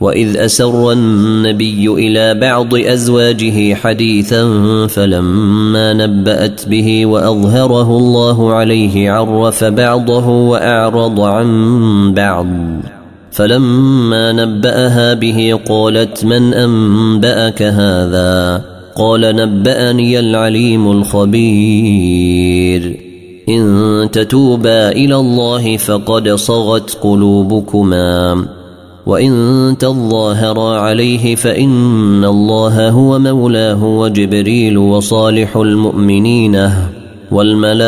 واذ اسر النبي إلى بعض ازواجه حديثا فلما نبات به واظهره الله عليه عرف بعضه واعرض عن بعض فلما نباها به قالت من انباك هذا قال نباني العليم الخبير ان تتوبا إلى الله فقد صغت قلوبكما وإن تظاهرا عليه فإن الله هو مولاه وجبريل وصالح المؤمنين والملائكة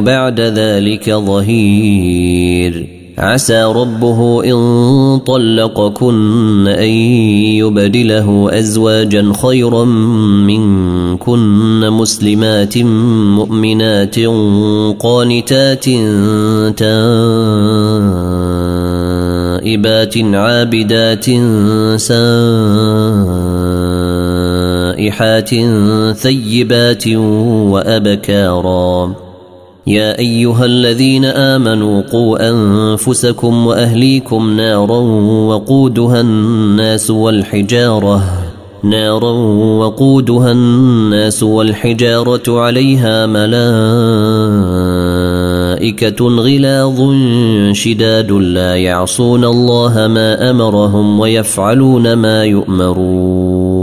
بعد ذلك ظهير. عسى ربه إن طلقكن أن يبدله أزواجا خيرا منكن مسلمات مؤمنات قانتات تائبات عابدات سائحات ثيبات وأبكارا. يا أيها الذين آمنوا قوا أنفسكم وأهليكم نارا وقودها الناس والحجارة نارا وقودها الناس والحجارة عليها ملائكة غلاظ شداد لا يعصون الله ما أمرهم ويفعلون ما يؤمرون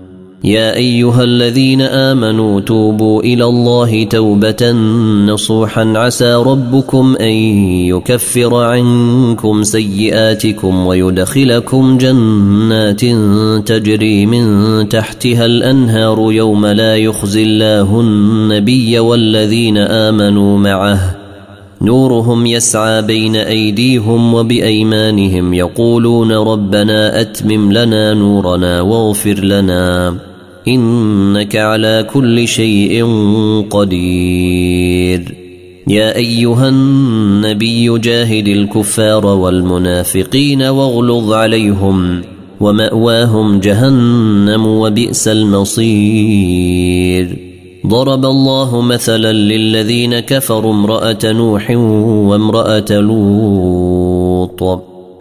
يا أيها الذين آمنوا توبوا إلى الله توبة نصوحا. عسى ربكم أن يكفر عنكم سيئاتكم ويدخلكم جنات تجري من تحتها الأنهار يوم لا يخزي الله النبي والذين آمنوا معه. نورهم يسعى بين أيديهم وبأيمانهم يقولون ربنا أتمم لنا نورنا واغفر لنا. إنك على كل شيء قدير. يا أيها النبي جاهد الكفار والمنافقين واغلظ عليهم ومأواهم جهنم وبئس المصير. ضرب الله مثلا للذين كفروا امرأة نوح وامرأة لوط.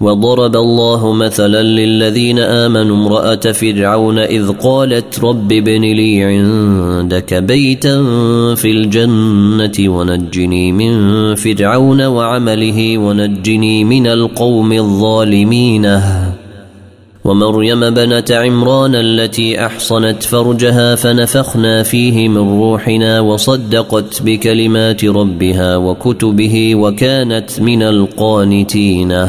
وضرب الله مثلا للذين آمنوا امرأة فرعون إذ قالت رب ابن لي عندك بيتا في الجنة ونجني من فرعون وعمله ونجني من القوم الظالمين. ومريم بنت عمران التي أحصنت فرجها فنفخنا فيه من روحنا وصدقت بكلمات ربها وكتبه وكانت من القانتين.